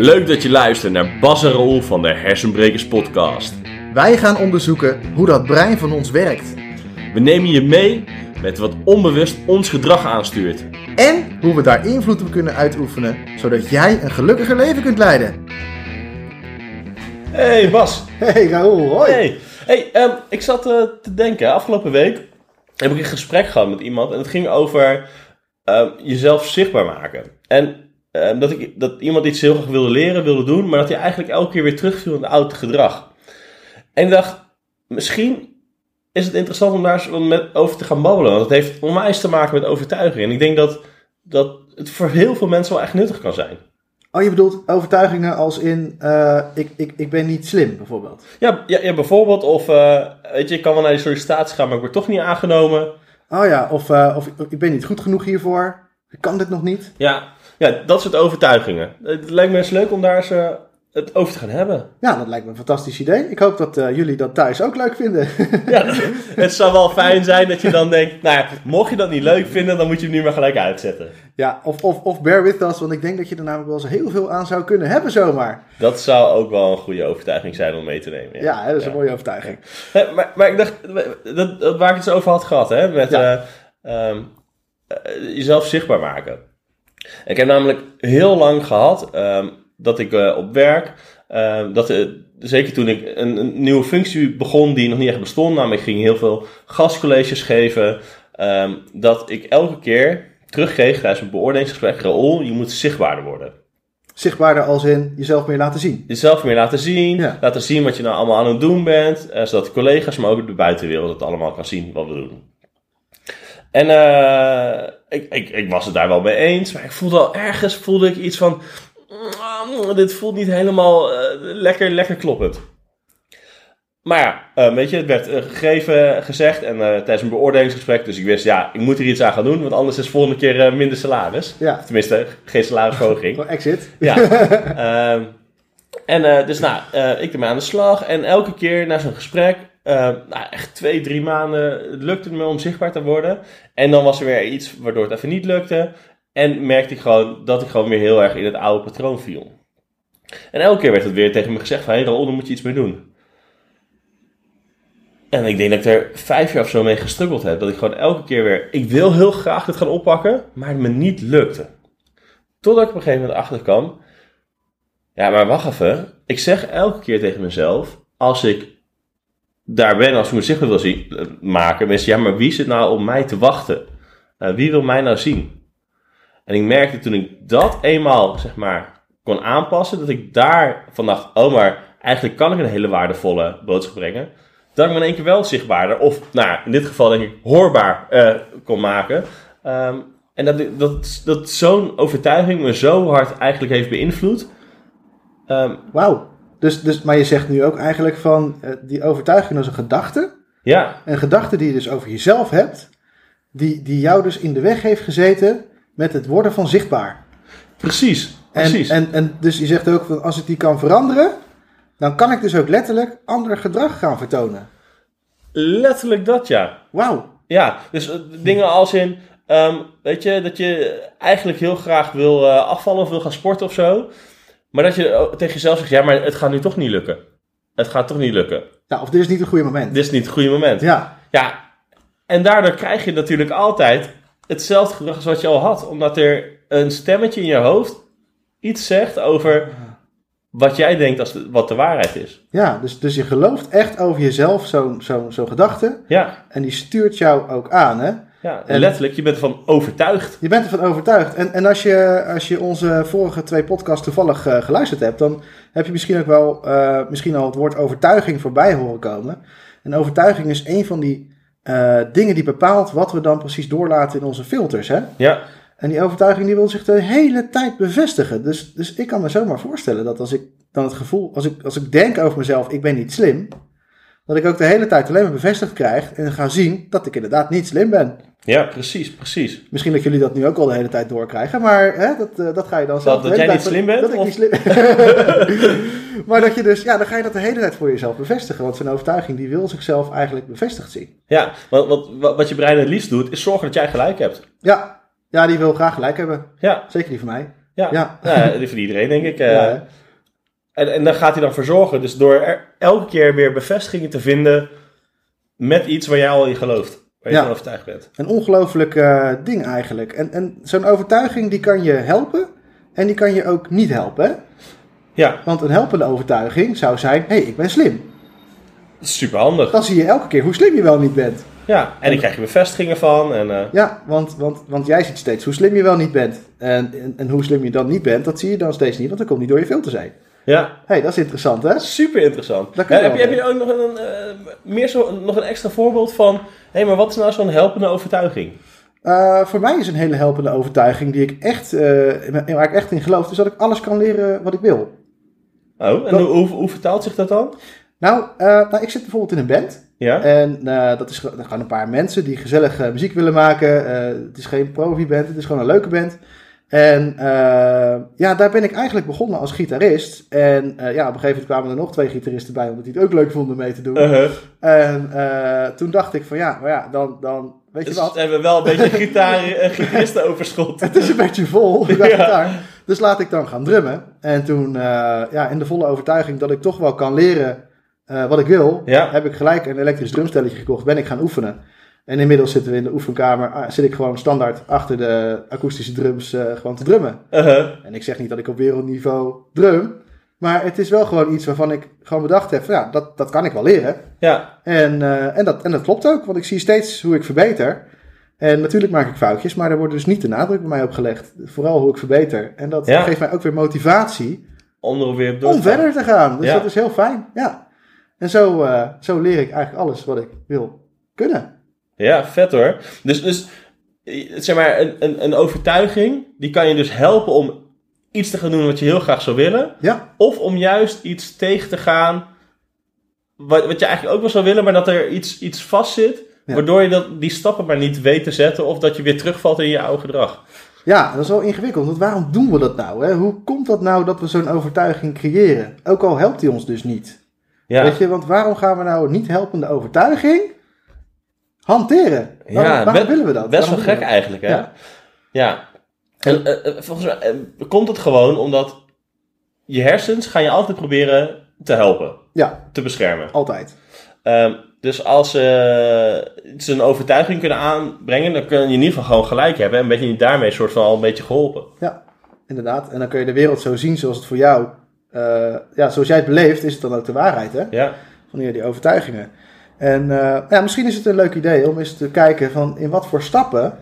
Leuk dat je luistert naar Bas en Raoul van de Hersenbrekers podcast. Wij gaan onderzoeken hoe dat brein van ons werkt. We nemen je mee met wat onbewust ons gedrag aanstuurt. En hoe we daar invloed op kunnen uitoefenen, zodat jij een gelukkiger leven kunt leiden. Hey Bas. Hey Raoul, hoi. Hey, hey ehm, ik zat eh, te denken, afgelopen week heb ik een gesprek gehad met iemand en het ging over ehm, jezelf zichtbaar maken. En ehm, dat, ik, dat iemand iets heel graag wilde leren, wilde doen, maar dat hij eigenlijk elke keer weer terugviel in het oude gedrag. En ik dacht, misschien is het interessant om daar met over te gaan babbelen, want het heeft onwijs te maken met overtuiging. En ik denk dat, dat het voor heel veel mensen wel echt nuttig kan zijn. Oh, je bedoelt overtuigingen als in, eh, ik, ik, ik ben niet slim, bijvoorbeeld. Ja, ja, ja bijvoorbeeld, of eh, weet je, ik kan wel naar die sollicitatie gaan, maar ik word toch niet aangenomen. Oh ja, of, eh, of ik ben niet goed genoeg hiervoor. Ik kan dit nog niet. Ja, ja, dat soort overtuigingen. Het lijkt me eens leuk om daar eens eh, het over te gaan hebben. Ja, dat lijkt me een fantastisch idee. Ik hoop dat eh, jullie dat thuis ook leuk vinden. Ja, het zou wel fijn zijn dat je dan denkt, nou ja, mocht je dat niet leuk vinden, dan moet je hem nu maar gelijk uitzetten. ja, of, of, of bear with us, want ik denk dat je er namelijk wel eens heel veel aan zou kunnen hebben zomaar. Dat zou ook wel een goede overtuiging zijn om mee te nemen. Ja, hè, dat is Ja. een mooie overtuiging. Maar, maar ik dacht, dat, dat, waar ik het zo over had gehad, hè, met Ja. eh, ehm, eh, jezelf zichtbaar maken. Ik heb namelijk heel lang gehad ehm, dat ik eh, op werk, ehm, dat, eh, zeker toen ik een, een nieuwe functie begon die nog niet echt bestond, namelijk ik ging heel veel gastcolleges geven, ehm, dat ik elke keer terugkreeg tijdens een beoordelingsgesprek, Raoul, je moet zichtbaarder worden. Zichtbaarder als in jezelf meer laten zien. Jezelf meer laten zien, Ja. laten zien wat je nou allemaal aan het doen bent, eh, zodat collega's, maar ook de buitenwereld het allemaal kan zien wat we doen. En eh, ik, ik, ik was het daar wel mee eens, maar ik voelde al ergens voelde ik iets van, "Mm, dit voelt niet helemaal eh, lekker, lekker kloppend. Maar ja, eh, weet je, het werd gegeven, gezegd en tijdens een beoordelingsgesprek, dus ik wist, ja, ik moet er iets aan gaan doen, want anders is de volgende keer minder salaris. Ja, Tenminste, geen salarisverhoging. exit. Ja. Ehm, en dus nou, ik ermee aan de slag. En elke keer na zo'n gesprek, eh, nou, echt twee, drie maanden, lukte het me om zichtbaar te worden. En dan was er weer iets waardoor het even niet lukte. En merkte ik gewoon dat ik gewoon weer heel erg in het oude patroon viel. En elke keer werd het weer tegen me gezegd van, hé hey, moet je iets mee doen. En ik denk dat ik er vijf jaar of zo mee gestruggeld heb. Dat ik gewoon elke keer weer, ik wil heel graag dit gaan oppakken, maar het me niet lukte. Totdat ik op een gegeven moment achter kwam. Ja, maar wacht even. Ik zeg elke keer tegen mezelf, als ik daar ben, als ik me zichtbaar wil zien, eh, maken, mensen, ja, maar wie zit nou op mij te wachten? Eh, wie wil mij nou zien? En ik merkte toen ik dat eenmaal, zeg maar, kon aanpassen, dat ik daar van dacht, oh, maar eigenlijk kan ik een hele waardevolle boodschap brengen. Dat ik me in één keer wel zichtbaarder, of nou, in dit geval denk ik hoorbaar eh, kon maken. Ehm, en dat, dat, dat zo'n overtuiging me zo hard eigenlijk heeft beïnvloed. Ehm, Wauw. Dus, dus, maar je zegt nu ook eigenlijk van eh, die overtuiging als een gedachte. ja, Een gedachte die je dus over jezelf hebt. Die, die jou dus in de weg heeft gezeten met het worden van zichtbaar. precies. Precies. en, en dus je zegt ook van als ik die kan veranderen. Dan kan ik dus ook letterlijk ander gedrag gaan vertonen. Letterlijk dat, ja. Wauw. Ja, dus eh, dingen als in, ehm, weet je, dat je eigenlijk heel graag wil eh, afvallen of wil gaan sporten of zo. Maar dat je eh, tegen jezelf zegt, ja, maar het gaat nu toch niet lukken. Het gaat toch niet lukken. Nou, of dit is niet het goede moment. Dit is niet het goede moment. Ja, Ja, en daardoor krijg je natuurlijk altijd hetzelfde gedrag als wat je al had. Omdat er een stemmetje in je hoofd iets zegt over wat jij denkt als de- wat de waarheid is. ja dus, dus je gelooft echt over jezelf zo'n zo'n zo'n gedachte. Ja, En die stuurt jou ook aan, hè? Ja En- letterlijk, je bent ervan overtuigd. Je bent ervan overtuigd. En, en als, je, als je onze vorige twee podcasts toevallig eh, geluisterd hebt, dan heb je misschien ook wel eh, misschien al het woord overtuiging voorbij horen komen. En overtuiging is een van die eh, dingen die bepaalt wat we dan precies doorlaten in onze filters. Hè? Ja, En die overtuiging die wil zich de hele tijd bevestigen. Dus, dus ik kan me zomaar voorstellen dat als ik dan het gevoel, als ik, als ik denk over mezelf, ik ben niet slim, dat ik ook de hele tijd alleen maar bevestigd krijg en ga zien dat ik inderdaad niet slim ben. Ja, precies, precies. Misschien dat jullie dat nu ook al de hele tijd doorkrijgen, maar hè, dat, eh, dat ga je dan zelf dat hele jij niet slim bent, Dat ik of? niet slim Maar dat je dus, ja, dan ga je dat de hele tijd voor jezelf bevestigen. Want zo'n overtuiging die wil zichzelf eigenlijk bevestigd zien. Ja, want wat, wat, wat je brein het liefst doet, is zorgen dat jij gelijk hebt. Ja, ja die wil graag gelijk hebben. Ja, Zeker die van mij. Ja, Ja. ja. die voor iedereen denk ik. eh. Ja, en, en daar gaat hij dan voor zorgen. Dus door er elke keer weer bevestigingen te vinden met iets waar jij al in gelooft. Waar je Ja. van overtuigd bent. Een ongelooflijk eh, ding eigenlijk. En, en zo'n overtuiging die kan je helpen en die kan je ook niet helpen. Hè? Ja, Want een helpende overtuiging zou zijn, hé, hey, ik ben slim. super handig. Dan zie je elke keer hoe slim je wel niet bent. Ja, en daar krijg je bevestigingen van. En, eh, Ja, want, want, want jij ziet steeds hoe slim je wel niet bent. En, en, en hoe slim je dan niet bent, dat zie je dan steeds niet, want dat komt niet door je filter zijn. ja, Hé, hey, dat is interessant hè? super interessant. Ja, heb, je, heb je ook nog een, eh, meer zo, nog een extra voorbeeld van... Hé, maar wat is nou zo'n helpende overtuiging? Eh, voor mij is een hele helpende overtuiging die ik echt, eh, waar ik echt in geloof, is dat ik alles kan leren wat ik wil. Oh, en Dat- hoe, hoe, vertaalt zich dat dan? Nou, eh, nou, ik zit bijvoorbeeld in een band. Ja? En eh, dat is ge- gewoon een paar mensen die gezellig muziek willen maken. Het is geen profi-band, het is gewoon een leuke band. En eh, ja, daar ben ik eigenlijk begonnen als gitarist. En eh, ja, op een gegeven moment kwamen er nog twee gitaristen bij, omdat die het ook leuk vonden mee te doen. Uh-huh. En eh, toen dacht ik van ja, maar ja, dan, dan weet je Dus wat. hebben we wel een beetje gitaar, eh, gitaristenoverschot. Het is een beetje vol, Ja. gitaar. Dus laat ik dan gaan drummen. En toen, ja, in de volle overtuiging dat ik toch wel kan leren wat ik wil, Ja. heb ik gelijk een elektrisch drumstelletje gekocht. Ben ik gaan oefenen. En inmiddels zitten we in de oefenkamer, ah, zit ik gewoon standaard achter de akoestische drums eh, gewoon te drummen. Uh-huh. En ik zeg niet dat ik op wereldniveau drum, maar het is wel gewoon iets waarvan ik gewoon bedacht heb, van, ja, dat, dat kan ik wel leren. Ja, En, eh, en, dat, en dat klopt ook, want ik zie steeds hoe ik verbeter. En natuurlijk maak ik foutjes, maar er wordt dus niet de nadruk bij mij op gelegd. Vooral hoe ik verbeter. En dat Ja. geeft mij ook weer motivatie om er weer om verder te gaan. Dus Ja. dat is heel fijn. Ja. En zo, eh, zo leer ik eigenlijk alles wat ik wil kunnen. Ja, vet hoor. Dus, dus eh, zeg maar, een, een, een overtuiging, die kan je dus helpen om iets te gaan doen wat je heel graag zou willen. Ja, Of om juist iets tegen te gaan wat, wat je eigenlijk ook wel zou willen, maar dat er iets, iets vast zit. Ja. Waardoor je dat, die stappen maar niet weet te zetten of dat je weer terugvalt in je oude gedrag. ja, dat is wel ingewikkeld. Want waarom doen we dat nou? Hè? Hoe komt dat nou dat we zo'n overtuiging creëren? Ook al helpt die ons dus niet. Ja, Weet je, want waarom gaan we nou een niet helpende overtuiging hanteren? Waarom, ja waarom willen we dat? best wel gek eigenlijk, hè? Ja. Ja. En, eh, eh, volgens mij eh, komt het gewoon omdat je hersens gaan je altijd proberen te helpen? Ja, te beschermen. altijd. Ehm, dus als ze een overtuiging kunnen aanbrengen, dan kun je in ieder geval gewoon gelijk hebben. En ben je daarmee soort van al een beetje geholpen. Ja, inderdaad. En dan kun je de wereld zo zien zoals het voor jou, eh, ja, zoals jij het beleeft, is het dan ook de waarheid, hè? Ja, Van die overtuigingen. En eh, ja, misschien is het een leuk idee om eens te kijken van in wat voor stappen,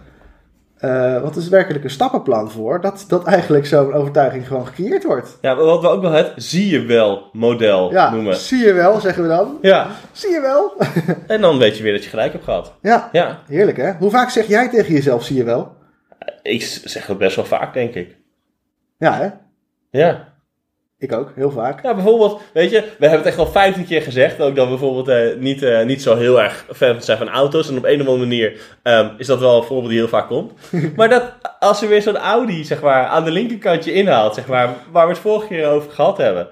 eh want er is werkelijk een stappenplan voor, dat, dat eigenlijk zo'n overtuiging gewoon gecreëerd wordt. ja wat we ook wel het zie je wel model Ja, noemen. zie je wel, zeggen we dan. Ja, Zie je wel. en dan weet je weer dat je gelijk hebt gehad. ja, Ja, heerlijk hè. Hoe vaak zeg jij tegen jezelf, zie je wel? ik zeg dat best wel vaak, denk ik. Ja hè, Ja. Ik ook, heel vaak. Ja, bijvoorbeeld, weet je, we hebben het echt al 15 keer gezegd. Ook dat we bijvoorbeeld eh, niet, eh, niet zo heel erg fan zijn van auto's. En op een of andere manier ehm, is dat wel een voorbeeld die heel vaak komt. maar dat als er weer zo'n Audi, zeg maar, aan de linkerkantje inhaalt, zeg maar, waar we het vorige keer over gehad hebben.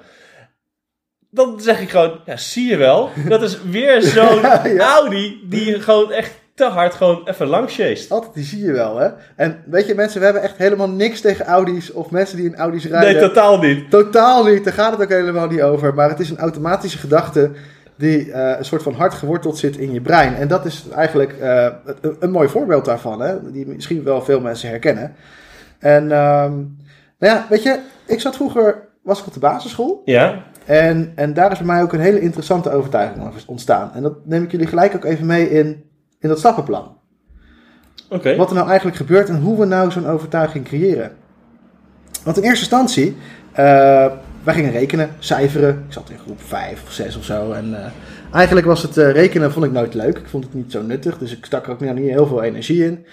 Dan zeg ik gewoon, ja, zie je wel. Dat is weer zo'n Ja. Audi die gewoon echt te hard gewoon even langs chased. Altijd, die zie je wel hè. En weet je mensen, we hebben echt helemaal niks tegen Audi's of mensen die in Audi's rijden. Nee, totaal niet. Totaal niet, daar gaat het ook helemaal niet over. Maar het is een automatische gedachte die eh, een soort van hard geworteld zit in je brein. En dat is eigenlijk eh, een, een mooi voorbeeld daarvan, hè, die misschien wel veel mensen herkennen. En ehm, nou ja, weet je, ik zat vroeger, was ik op de basisschool. Ja, En, en daar is bij mij ook een hele interessante overtuiging over ontstaan. En dat neem ik jullie gelijk ook even mee in, in dat stappenplan. oké. Wat er nou eigenlijk gebeurt en hoe we nou zo'n overtuiging creëren. Want in eerste instantie, eh wij gingen rekenen, cijferen. Ik zat in groep 5 of 6 of zo. En eh, eigenlijk was het eh, rekenen vond ik nooit leuk. Ik vond het niet zo nuttig, dus ik stak er ook nou niet heel veel energie in.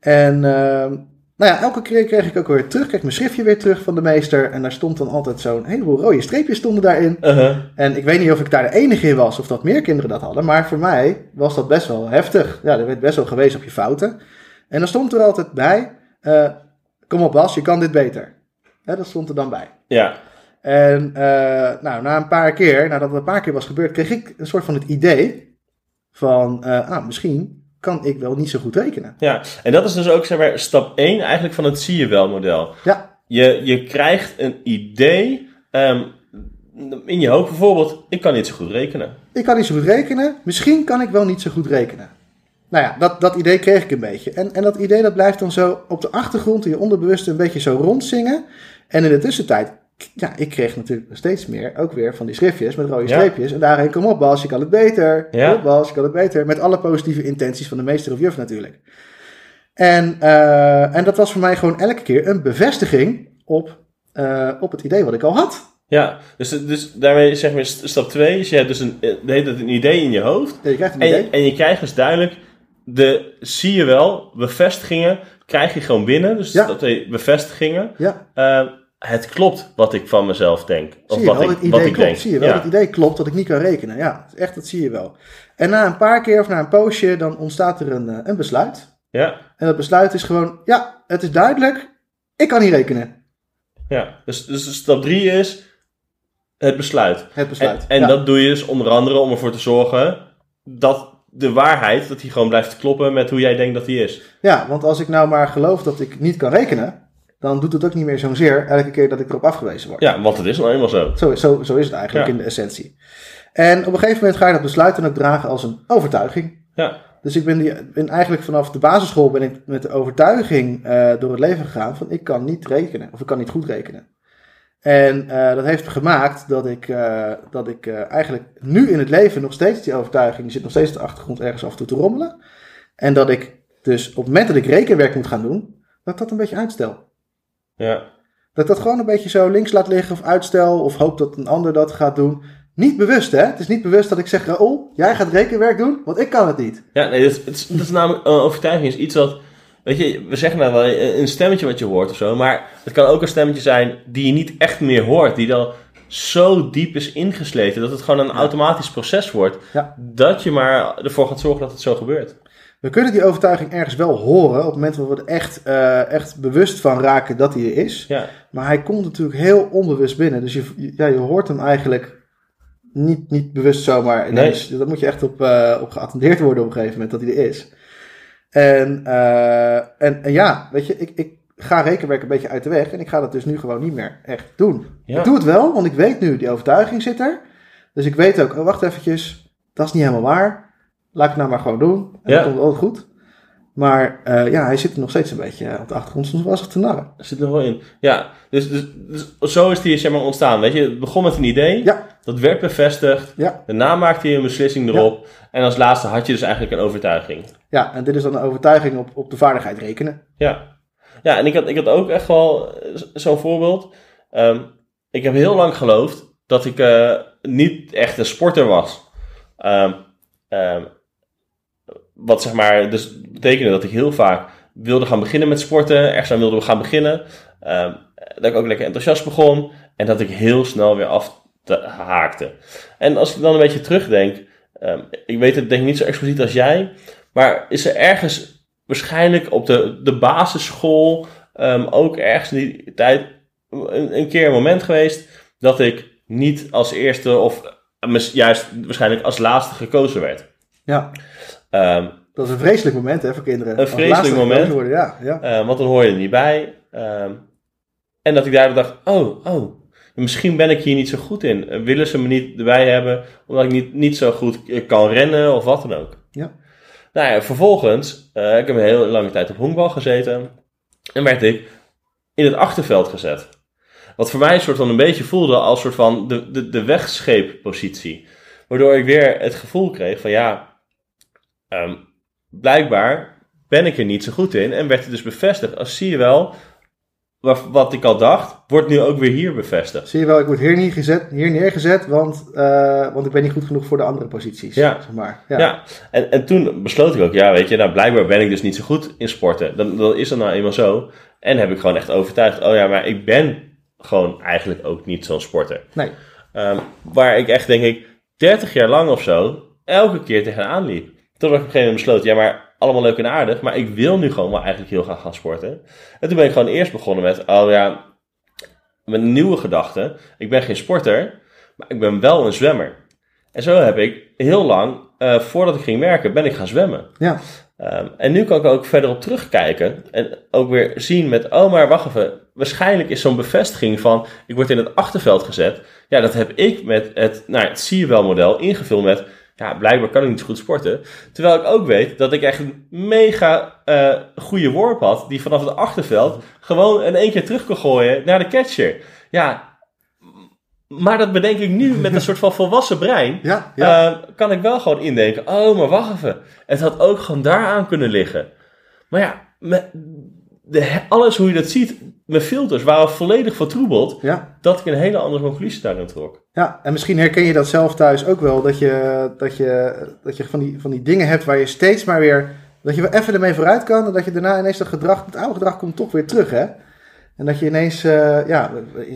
En eh, nou ja, elke keer kreeg ik ook weer terug, kreeg mijn schriftje weer terug van de meester. En daar stond dan altijd zo'n heleboel rode streepjes stonden daarin. Uh-huh. En ik weet niet of ik daar de enige in was of dat meer kinderen dat hadden. Maar voor mij was dat best wel heftig. Ja, er werd best wel gewezen op je fouten. En dan stond er altijd bij: eh, Kom op, Bas, je kan dit beter. Hè, dat stond er dan bij. Ja, En eh, nou, na een paar keer, nadat het een paar keer was gebeurd, kreeg ik een soort van het idee: van eh, ah, misschien kan ik wel niet zo goed rekenen. ja. En dat is dus ook, zeg maar, stap 1 eigenlijk van het zie je wel model. Ja, je, je krijgt een idee ehm, in je hoofd. Bijvoorbeeld, ik kan niet zo goed rekenen. Ik kan niet zo goed rekenen. Misschien kan ik wel niet zo goed rekenen. Nou ja, dat, dat idee kreeg ik een beetje. En, en dat idee dat blijft dan zo op de achtergrond in je onderbewuste een beetje zo rondzingen. En in de tussentijd, ja, ik kreeg natuurlijk steeds meer ook weer van die schriftjes met rode Ja. streepjes. En daarheen, kom op Bas, je kan het beter. Ja. Kom op Bas, je kan het beter. Met alle positieve intenties van de meester of juf natuurlijk. En, eh, en dat was voor mij gewoon elke keer een bevestiging op, eh, op het idee wat ik al had. Ja, dus, dus daarmee zeg maar st- stap 2 is je hebt dus een, eh, de hele tijd een idee in je hoofd. Ja, je krijgt een En idee. je, en je krijgt dus duidelijk, de, zie je wel, bevestigingen krijg je gewoon binnen. Dus Ja. dat we bevestigingen. Ja, Eh, het klopt wat ik van mezelf denk. Of zie je wat wel, ik, het idee wat ik klopt. denk. Zie je wel, Ja. het idee klopt dat ik niet kan rekenen. Ja, echt, dat zie je wel. En na een paar keer of na een poosje, dan ontstaat er een, eh, een besluit. Ja, En dat besluit is gewoon, ja, het is duidelijk, ik kan niet rekenen. ja. Dus, dus stap 3 is het besluit. Het En, besluit. en ja. dat doe je dus onder andere om ervoor te zorgen dat de waarheid, dat die gewoon blijft kloppen met hoe jij denkt dat die is. ja, want als ik nou maar geloof dat ik niet kan rekenen, dan doet het ook niet meer zo'n zeer elke keer dat ik erop afgewezen word. Ja, want het is nou eenmaal zo. Zo, zo, zo is het eigenlijk Ja. in de essentie. En op een gegeven moment ga je dat besluit dan ook dragen als een overtuiging. Ja, Dus ik ben, die, ben eigenlijk vanaf de basisschool ben ik met de overtuiging eh, door het leven gegaan van ik kan niet rekenen of ik kan niet goed rekenen. En eh, dat heeft gemaakt dat ik, eh, dat ik eigenlijk nu in het leven nog steeds die overtuiging, die zit nog steeds op de achtergrond ergens af en toe te rommelen. En dat ik dus op het moment dat ik rekenwerk moet gaan doen, dat dat een beetje uitstel. Ja. Dat dat gewoon een beetje zo links laat liggen of uitstel of hoop dat een ander dat gaat doen. Niet bewust hè, het is niet bewust dat ik zeg Raoul, jij gaat rekenwerk doen, want ik kan het niet. Ja, nee, dat is, dat is, dat is namelijk een overtuiging. is iets wat, weet je, we zeggen nou wel een stemmetje wat je hoort of zo, maar het kan ook een stemmetje zijn die je niet echt meer hoort, die dan zo diep is ingesleten dat het gewoon een automatisch proces wordt, Ja. dat je maar ervoor gaat zorgen dat het zo gebeurt. We kunnen die overtuiging ergens wel horen op het moment dat we er echt, eh, echt bewust van raken dat hij er is. Ja, Maar hij komt natuurlijk heel onbewust binnen. Dus je, ja, je hoort hem eigenlijk niet, niet bewust zomaar. ineens. Dat moet je echt op, eh, op geattendeerd worden op een gegeven moment dat hij er is. En, eh, en, en ja, weet je, ik, ik ga rekenwerk een beetje uit de weg. En ik ga dat dus nu gewoon niet meer echt doen. Ja. Ik doe het wel, want ik weet nu, die overtuiging zit er. Dus ik weet ook, oh, wacht eventjes, dat is niet helemaal waar. Laat ik het nou maar gewoon doen. En Ja. dan komt altijd goed. Maar eh, ja, hij zit er nog steeds een beetje op de achtergrond. Soms was het te narren. er zit er wel in. Ja, dus, dus, dus zo is die zeg maar ontstaan. Weet je, het begon met een idee, Ja, dat werd bevestigd, ja, daarna maakte je een beslissing erop, en als laatste had je dus eigenlijk een overtuiging. ja. En dit is dan een overtuiging op, op de vaardigheid rekenen. Ja, ja en ik had, ik had ook echt wel eh, zo'n voorbeeld. Ehm, ik heb heel lang geloofd dat ik eh, niet echt een sporter was. Ehm, wat zeg maar, dus betekende dat ik heel vaak wilde gaan beginnen met sporten, ergens aan wilde gaan beginnen. Ehm, dat ik ook lekker enthousiast begon en dat ik heel snel weer af te- haakte. En als ik dan een beetje terugdenk, ehm, ik weet het denk ik niet zo expliciet als jij, maar is er ergens waarschijnlijk op de, de basisschool ehm, ook ergens in die tijd een, keer een moment geweest dat ik niet als eerste of juist waarschijnlijk als laatste gekozen werd. Ja, Ehm, dat is een vreselijk moment hè, voor kinderen. Een vreselijk moment. Worden, ja, ja. eh, want dan hoor je er niet bij. Ehm, en dat ik daardoor dacht, oh, oh, misschien ben ik hier niet zo goed in. Eh, willen ze me niet erbij hebben omdat ik niet, niet zo goed kan rennen of wat dan ook. Ja. Nou ja, vervolgens, eh, ik heb een hele lange tijd op honkbal gezeten. En werd ik in het achterveld gezet. Wat voor mij een soort van een beetje voelde als soort van de, de, de wegscheeppositie. Waardoor ik weer het gevoel kreeg van ja, ehm, blijkbaar ben ik er niet zo goed in. En werd het dus bevestigd. Als zie je wel, wat, ik al dacht, wordt nu ook weer hier bevestigd. Zie je wel, ik word hier, niet gezet, hier neergezet, want, eh, want ik ben niet goed genoeg voor de andere posities. Ja. Zeg maar. Ja, Ja. En, en toen besloot ik ook, ja weet je, nou blijkbaar ben ik dus niet zo goed in sporten. Dan, dan is dat nou eenmaal zo. En heb ik gewoon echt overtuigd, oh ja, maar ik ben gewoon eigenlijk ook niet zo'n sporter. Nee. Ehm, waar ik echt denk ik 30 jaar lang of zo elke keer tegenaan liep. Toen ik op een gegeven moment besloot, ja maar allemaal leuk en aardig, maar ik wil nu gewoon wel eigenlijk heel graag gaan sporten. En toen ben ik gewoon eerst begonnen met, oh ja, een nieuwe gedachte. Ik ben geen sporter, maar ik ben wel een zwemmer. En zo heb ik heel lang, eh, voordat ik ging werken, ben ik gaan zwemmen. Ja. Ehm, en nu kan ik ook verder op terugkijken en ook weer zien met, oh maar wacht even, waarschijnlijk is zo'n bevestiging van, ik word in het achterveld gezet. Ja, dat heb ik met het, nou, het zie je wel model ingevuld met, ja, blijkbaar kan ik niet zo goed sporten. Terwijl ik ook weet dat ik echt een mega eh, goede worp had, die vanaf het achterveld gewoon in één keer terug kon gooien naar de catcher. Ja, maar dat bedenk ik nu met een soort van volwassen brein. Ja, ja. Eh, kan ik wel gewoon indenken, oh, maar wacht even. Het had ook gewoon daaraan kunnen liggen. Maar ja, me- de, alles hoe je dat ziet, mijn filters waren volledig vertroebeld. ja. Dat ik een hele andere conclusie daarin trok. Ja, en misschien herken je dat zelf thuis ook wel. Dat je, dat je, dat je van, die, van die dingen hebt waar je steeds maar weer... Dat je wel even ermee vooruit kan. En dat je daarna ineens dat gedrag, het oude gedrag komt toch weer terug, hè? En dat je ineens, eh, ja,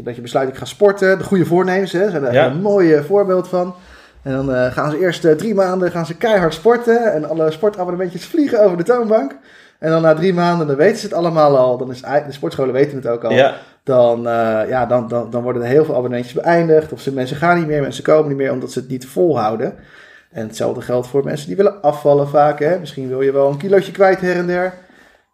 dat je besluit ik ga sporten. De goede voornemens, hè? Zijn daar Ja. een mooi voorbeeld van. En dan eh, gaan ze eerst eh, drie maanden gaan ze keihard sporten. En alle sportabonnementjes vliegen over de toonbank. En dan na drie maanden, dan weten ze het allemaal al. Dan is de sportscholen weten het ook al Ja, dan, eh, ja, dan, dan, dan worden er heel veel abonnementjes beëindigd. Of ze, mensen gaan niet meer, mensen komen niet meer omdat ze het niet volhouden. En hetzelfde geldt voor mensen die willen afvallen vaak. Hè? Misschien wil je wel een kilootje kwijt her en der.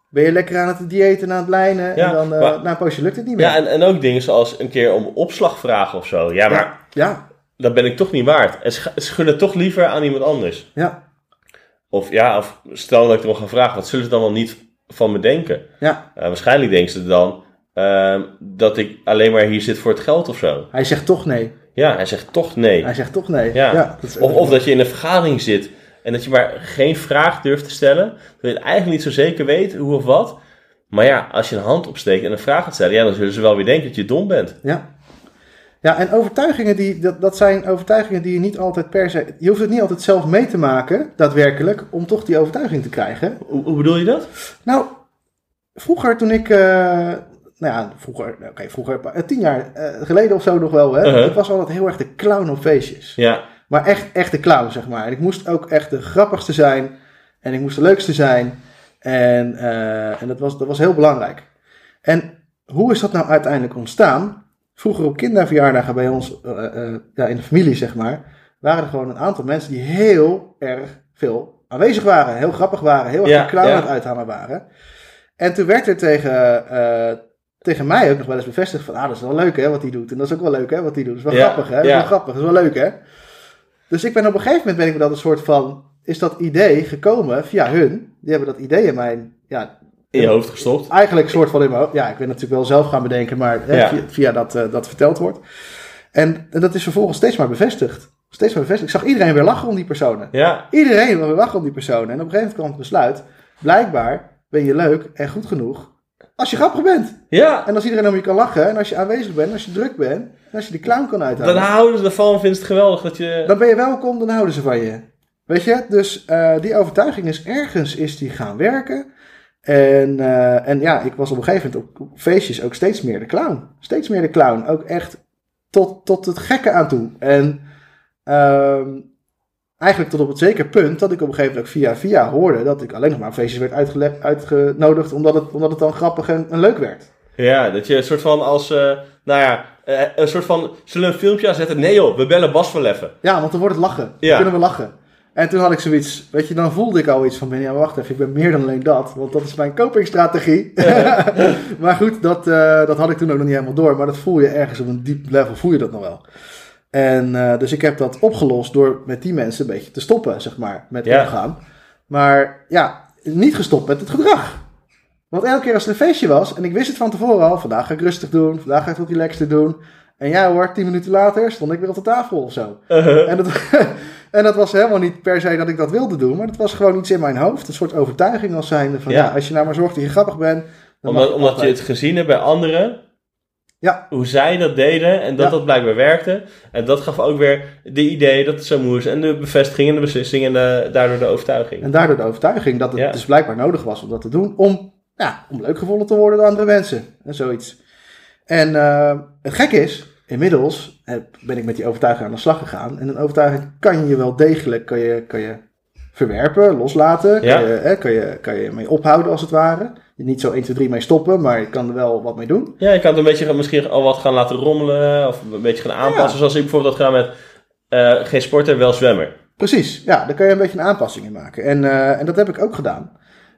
Ben je lekker aan het diëten en aan het lijnen. Ja, en dan maar- na een poosje lukt het niet meer. ja en, en ook dingen zoals een keer om opslag vragen of zo. Ja, maar ja, dat ben ik toch niet waard. En gunnen toch liever aan iemand anders. ja, Of ja, of stel dat ik erom ga vragen, wat zullen ze dan wel niet van me denken? ja. Eh, waarschijnlijk denken ze dan ehm, dat ik alleen maar hier zit voor het geld of zo. Hij zegt toch nee. Ja, hij zegt toch nee. Hij zegt toch nee. Ja. dat Of, of dat je in een vergadering zit en dat je maar geen vraag durft te stellen. Dat je het eigenlijk niet zo zeker weet hoe of wat. Maar ja, als je een hand opsteekt en een vraag gaat stellen, ja, dan zullen ze wel weer denken dat je dom bent. Ja. Ja, en overtuigingen, die, dat, dat zijn overtuigingen die je niet altijd per se... Je hoeft het niet altijd zelf mee te maken, daadwerkelijk, om toch die overtuiging te krijgen. Hoe, hoe bedoel je dat? Nou, vroeger toen ik... eh, nou ja, vroeger, oké, vroeger, eh, tien jaar eh, geleden of zo nog wel, hè. Uh-huh. Ik was altijd heel erg de clown op feestjes. Ja, Maar echt, echt de clown, zeg maar. En ik moest ook echt de grappigste zijn. En ik moest de leukste zijn. En, eh, en dat, was, dat was heel belangrijk. En hoe is dat nou uiteindelijk ontstaan? Vroeger op kinderverjaardagen bij ons, eh, eh, ja, in de familie zeg maar, waren er gewoon een aantal mensen die heel erg veel aanwezig waren. Heel grappig waren, heel erg Ja, clown aan het uithalen waren. En toen werd er tegen, eh, tegen mij ook nog wel eens bevestigd van, ah, dat is wel leuk hè, wat hij doet. En dat is ook wel leuk hè, wat hij doet. Dat is wel Ja, grappig hè, dat is ja. wel grappig, dat is wel leuk hè. Dus ik ben op een gegeven moment ben ik dat een soort van, is dat idee gekomen via hun. Die hebben dat idee in mijn, ja, in je hoofd gestopt. eigenlijk soort van in mijn hoofd. Ja, ik ben natuurlijk wel zelf gaan bedenken, maar hè, Ja. via, via dat, eh, dat verteld wordt. En, en dat is vervolgens steeds maar bevestigd. Steeds maar bevestigd. Ik zag iedereen weer lachen om die personen. Ja, Iedereen wil weer lachen om die personen. En op een gegeven moment kwam het besluit, blijkbaar ben je leuk en goed genoeg als je grappig bent. ja. En als iedereen om je kan lachen, en als je aanwezig bent, en als je druk bent, en als je die clown kan Dan uithalen. houden ze ervan ze het geweldig dat je... Dan ben je welkom, dan houden ze van je. Weet je? Dus eh, die overtuiging is ergens is die gaan werken. En, eh, en ja, ik was op een gegeven moment op feestjes ook steeds meer de clown. Steeds meer de clown. Ook echt tot, tot het gekke aan toe. En ehm, eigenlijk tot op het zeker punt dat ik op een gegeven moment ook via via hoorde dat ik alleen nog maar op feestjes werd uitgenodigd omdat het, omdat het dan grappig en, en leuk werd. Ja, dat je een soort van als... eh, nou ja, eh, een soort van... Zullen we een filmpje aanzetten? Nee joh, we bellen Bas van Leffen. Ja, want dan wordt het lachen. Dan Ja. kunnen we lachen. En toen had ik zoiets, weet je, dan voelde ik al iets van, binnen, ja, wacht even, ik ben meer dan alleen dat, want dat is mijn copingstrategie. maar goed, dat, eh, dat had ik toen ook nog niet helemaal door, maar dat voel je ergens op een diep level, voel je dat nog wel. En eh, dus ik heb dat opgelost door met die mensen een beetje te stoppen, zeg maar, met Ja. omgaan. Maar ja, niet gestopt met het gedrag. Want elke keer als er een feestje was, en ik wist het van tevoren al, vandaag ga ik rustig doen, vandaag ga ik wat relaxter doen. En ja hoor, tien minuten later stond ik weer op de tafel of zo. En dat, en dat was helemaal niet per se dat ik dat wilde doen, maar dat was gewoon iets in mijn hoofd. Een soort overtuiging als zijnde van ja, Ja. als je nou maar zorgt dat je grappig bent. Dan Omdat, omdat je het gezien hebt bij anderen. Ja. Hoe zij dat deden en dat Ja. dat blijkbaar werkte. En dat gaf ook weer de idee dat het zo moest. En de bevestiging en de beslissing en de, daardoor de overtuiging. En daardoor de overtuiging dat het Ja. dus blijkbaar nodig was om dat te doen. Om, ja, om leuk gevonden te worden door andere mensen. En zoiets. En eh, het gekke is, inmiddels eh, ben ik met die overtuiging aan de slag gegaan. En een overtuiging kan je wel degelijk kan je, kan je verwerpen, loslaten. Kan, je, eh, kan, je, kan je mee ophouden als het ware. Niet zo 1, 2, 3 mee stoppen, maar je kan er wel wat mee doen. Ja, je kan het een beetje misschien al wat gaan laten rommelen. Of een beetje gaan aanpassen. Ja. Zoals ik bijvoorbeeld had gedaan met eh, geen sporter, wel zwemmer. Precies, ja, daar kan je een beetje een aanpassing in maken. En, eh, en dat heb ik ook gedaan.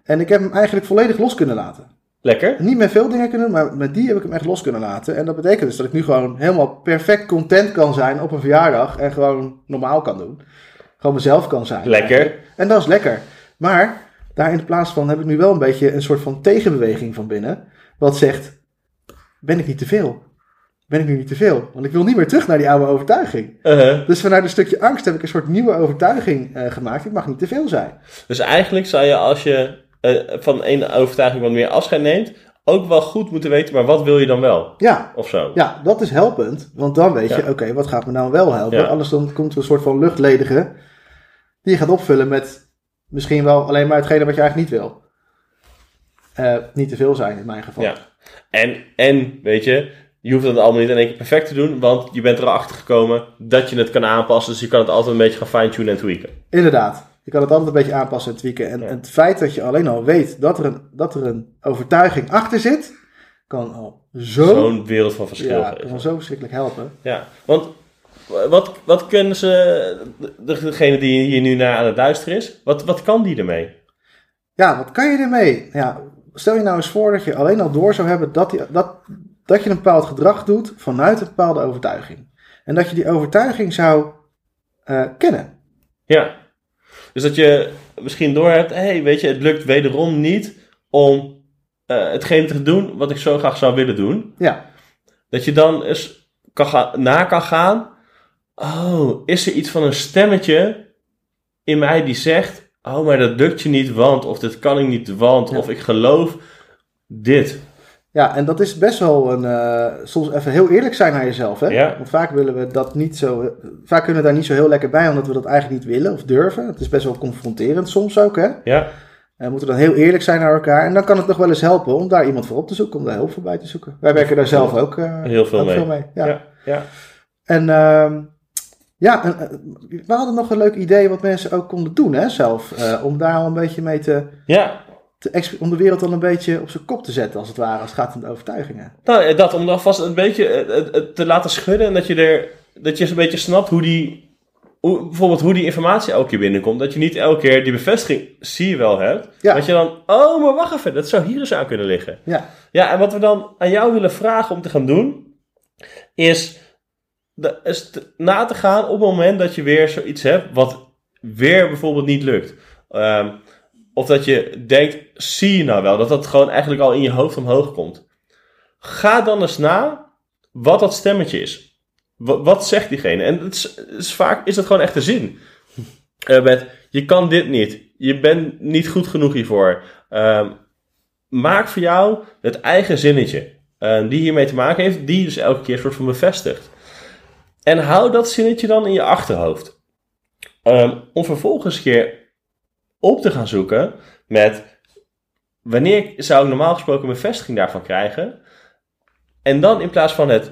En ik heb hem eigenlijk volledig los kunnen laten. Lekker. Niet met veel dingen kunnen, maar met die heb ik hem echt los kunnen laten. En dat betekent dus dat ik nu gewoon helemaal perfect content kan zijn op een verjaardag. En gewoon normaal kan doen. Gewoon mezelf kan zijn. Lekker. En dat is lekker. Maar daar in plaats van heb ik nu wel een beetje een soort van tegenbeweging van binnen. Wat zegt, ben ik niet te veel? Ben ik nu niet te veel? Want ik wil niet meer terug naar die oude overtuiging. Uh-huh. Dus vanuit een stukje angst heb ik een soort nieuwe overtuiging eh, gemaakt. Ik mag niet te veel zijn. Dus eigenlijk zou je als je eh, van één overtuiging wat meer afscheid neemt, ook wel goed moeten weten, maar wat wil je dan wel? Ja, Of zo. ja dat is helpend. Want dan weet je, oké, wat gaat me nou wel helpen? Ja. Anders dan komt er een soort van luchtledige die je gaat opvullen met misschien wel alleen maar hetgene wat je eigenlijk niet wil. Eh, niet te veel zijn in mijn geval. Ja. En, en, weet je, je hoeft het allemaal niet in één keer perfect te doen, want je bent erachter gekomen dat je het kan aanpassen, dus je kan het altijd een beetje gaan fine-tunen en tweaken. Inderdaad. Je kan het altijd een beetje aanpassen en tweaken. En Ja. het feit dat je alleen al weet dat er een, dat er een overtuiging achter zit, kan al zo, Zo'n wereld van verschil ja, geven. kan zo verschrikkelijk helpen. Ja, want wat, wat kunnen ze, de- degene die hier nu naar aan het luisteren is, wat, wat kan die ermee? Ja, wat kan je ermee? Ja, stel je nou eens voor dat je alleen al door zou hebben dat, die, dat, dat je een bepaald gedrag doet vanuit een bepaalde overtuiging. En dat je die overtuiging zou eh, kennen. Ja. Dus dat je misschien doorhebt, hé, hey, weet je, het lukt wederom niet om eh hetgene te doen wat ik zo graag zou willen doen. Ja, Dat je dan eens kan gaan, na kan gaan. Oh, is er iets van een stemmetje in mij die zegt: Oh, maar dat lukt je niet, want. Of dit kan ik niet, want. Ja. Of ik geloof dit. Ja en dat is best wel een. eh, soms even heel eerlijk zijn naar jezelf. Hè? Ja. Want vaak willen we dat niet zo. Vaak kunnen we daar niet zo heel lekker bij, omdat we dat eigenlijk niet willen of durven. Het is best wel confronterend soms ook. Hè? Ja, En we moeten dan heel eerlijk zijn naar elkaar. En dan kan het nog wel eens helpen om daar iemand voor op te zoeken, om daar hulp voor bij te zoeken. Wij werken daar zelf ook, eh, Heel veel mee. veel mee. Ja. ja, ja. En ehm, ja, en, eh, we hadden nog een leuk idee wat mensen ook konden doen hè, zelf. eh, om daar al een beetje mee te, ja. Te om de wereld al een beetje op zijn kop te zetten, als het ware, als het gaat om de overtuigingen. Nou, eh, dat om dan vast een beetje eh, eh, te laten schudden. En dat je er. Dat je eens een beetje snapt hoe die. Hoe, bijvoorbeeld hoe die informatie elke keer binnenkomt. Dat je niet elke keer die bevestiging zie je wel hebt. Ja. Dat je dan. Oh, maar wacht even. Dat zou hier eens aan kunnen liggen. Ja, Ja, en wat we dan aan jou willen vragen om te gaan doen, is, de, is te- na te gaan op het moment dat je weer zoiets hebt wat weer bijvoorbeeld niet lukt. Ehm, of dat je denkt, zie je nou wel, dat dat gewoon eigenlijk al in je hoofd omhoog komt. Ga dan eens na wat dat stemmetje is. Wat, zegt diegene? En het is, vaak is dat gewoon echt de zin. Eh, met, je kan dit niet. Je bent niet goed genoeg hiervoor. Ehm, maak voor jou het eigen zinnetje. eh, die hiermee te maken heeft, die je dus elke keer soort van bevestigt. En hou dat zinnetje dan in je achterhoofd. Ehm, om vervolgens een keer op te gaan zoeken met wanneer zou ik normaal gesproken een bevestiging daarvan krijgen. En dan in plaats van het,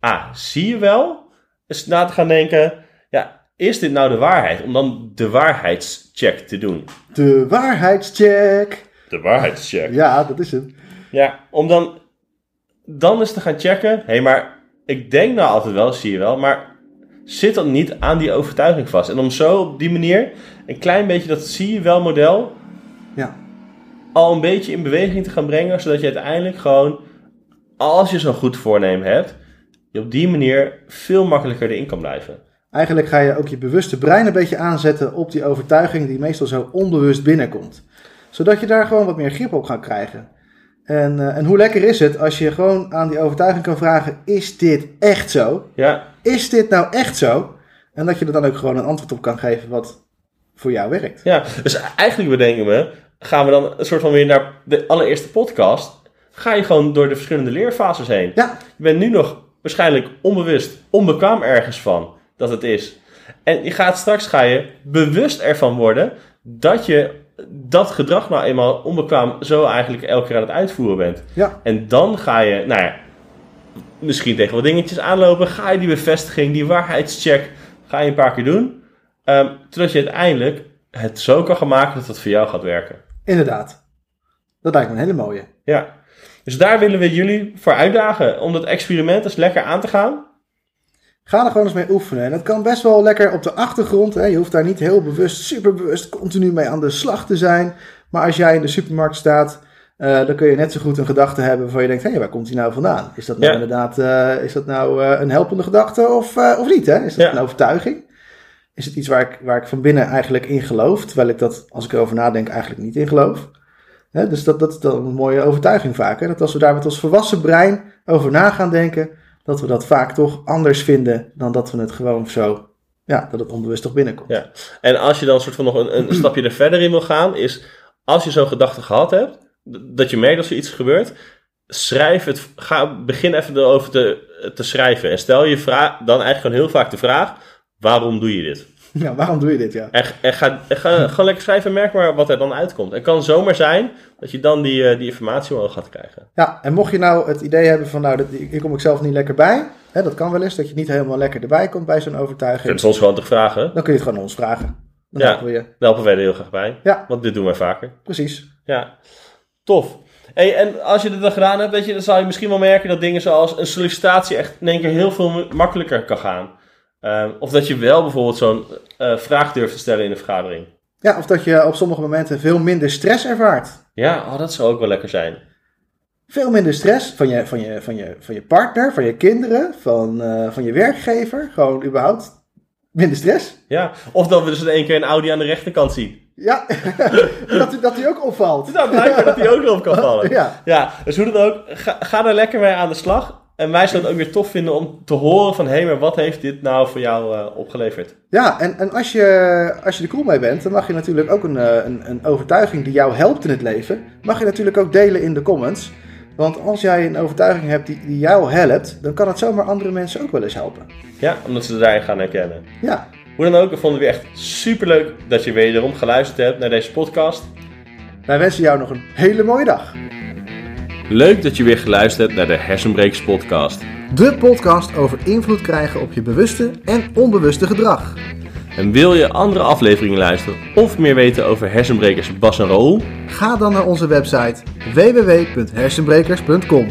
ah, zie je wel, eens na te gaan denken, ja, is dit nou de waarheid? Om dan de waarheidscheck te doen. de waarheidscheck. De waarheidscheck. Ja, dat is het. Ja, om dan, dan eens te gaan checken. Hé, hey, maar ik denk nou altijd wel, zie je wel, maar zit dan niet aan die overtuiging vast. En om zo op die manier een klein beetje dat zie je wel model Ja, al een beetje in beweging te gaan brengen, zodat je uiteindelijk gewoon, als je zo'n goed voornemen hebt, je op die manier veel makkelijker erin kan blijven. eigenlijk ga je ook je bewuste brein een beetje aanzetten op die overtuiging die meestal zo onbewust binnenkomt. Zodat je daar gewoon wat meer grip op gaat krijgen. En, eh, en hoe lekker is het als je gewoon aan die overtuiging kan vragen: is dit echt zo? Ja, Is dit nou echt zo? En dat je er dan ook gewoon een antwoord op kan geven wat voor jou werkt. ja. dus eigenlijk bedenken we, gaan we dan een soort van weer naar de allereerste podcast, ga je gewoon door de verschillende leerfases heen. Ja, Je bent nu nog waarschijnlijk onbewust, onbekwaam ergens van dat het is. En je gaat straks ga je bewust ervan worden dat je dat gedrag nou eenmaal onbekwaam zo eigenlijk elke keer aan het uitvoeren bent. ja, En dan ga je, nou ja, misschien tegen wat dingetjes aanlopen. Ga je die bevestiging, die waarheidscheck, ga je een paar keer doen. Ehm zodat je uiteindelijk het zo kan gaan maken dat het voor jou gaat werken. inderdaad. Dat lijkt me een hele mooie. Ja. Dus daar willen we jullie voor uitdagen om dat experiment eens lekker aan te gaan. Ga er gewoon eens mee oefenen. En dat kan best wel lekker op de achtergrond. Hè. Je hoeft daar niet heel bewust, superbewust, continu mee aan de slag te zijn. Maar als jij in de supermarkt staat, uh, dan kun je net zo goed een gedachte hebben waarvan je denkt: hé, hey, waar komt die nou vandaan? Is dat nou Ja. inderdaad uh, is dat nou, uh, een helpende gedachte of, of niet? Hè? Is dat Ja. een overtuiging? Is het iets waar ik, waar ik van binnen eigenlijk in geloof, terwijl ik dat, als ik erover nadenk, eigenlijk niet in geloof? Hè, dus dat, dat is dan een mooie overtuiging vaak. Hè? Dat als we daar met ons volwassen brein over na gaan denken, dat we dat vaak toch anders vinden dan dat we het gewoon zo, ja, dat het onbewust toch binnenkomt. Ja. En als je dan soort van nog een, een stapje er verder in wil gaan, is als je zo'n gedachte gehad hebt, dat je merkt dat er iets gebeurt, schrijf het, ga, begin even erover te, te schrijven. En stel je vraag, dan eigenlijk gewoon heel vaak de vraag, waarom doe je dit? Ja, waarom doe je dit? Ja. En, en ga, en ga gewoon lekker schrijven en merk maar wat er dan uitkomt. Het kan zomaar zijn dat je dan die, eh, die informatie wel gaat krijgen. Ja, en mocht je nou het idee hebben van, nou, dat, hier kom ik zelf niet lekker bij. Hè, dat kan wel eens, dat je niet helemaal lekker erbij komt bij zo'n Je overtuiging. kunt soms gewoon te vragen. Dan kun je het gewoon ons vragen. Dan Ja. helpen we je. Helpen wij er heel graag bij. Ja. Want dit doen wij vaker. Precies. Ja, tof. Hey, en als je dit dan gedaan hebt, weet je, dan zal je misschien wel merken dat dingen zoals een sollicitatie echt in één keer heel veel ma- makkelijker kan gaan. Ehm, of dat je wel bijvoorbeeld zo'n eh, vraag durft te stellen in een vergadering. Ja, of dat je op sommige momenten veel minder stress ervaart. Ja, oh, dat zou ook wel lekker zijn. Veel minder stress van je, van je, van je, van je partner, van je kinderen, van, eh, van je werkgever. Gewoon überhaupt minder stress. Ja, of dat we dus in één keer een Audi aan de rechterkant zien. Ja, dat, dat die ook opvalt. Nou, blijkbaar dat die ook nog op kan vallen. Ja, Ja, dus hoe dan ook, ga, ga er lekker mee aan de slag. En wij zullen het ook weer tof vinden om te horen van... hé, hey, maar wat heeft dit nou voor jou eh, opgeleverd? ja en, en als, je, als je er cool mee bent, dan mag je natuurlijk ook een, eh, een, een overtuiging die jou helpt in het leven, mag je natuurlijk ook delen in de comments. Want als jij een overtuiging hebt die, die jou helpt, dan kan het zomaar andere mensen ook wel eens helpen. Ja, omdat ze daarin gaan herkennen. Ja, Hoe dan ook, we vonden het weer echt superleuk dat je wederom geluisterd hebt naar deze podcast. wij wensen jou nog een hele mooie dag. Leuk dat je weer geluisterd hebt naar de Hersenbrekers podcast. De podcast over invloed krijgen op je bewuste en onbewuste gedrag. En wil je andere afleveringen luisteren of meer weten over hersenbrekers Bas en Raoul? Ga dan naar onze website www.hersenbrekers.com.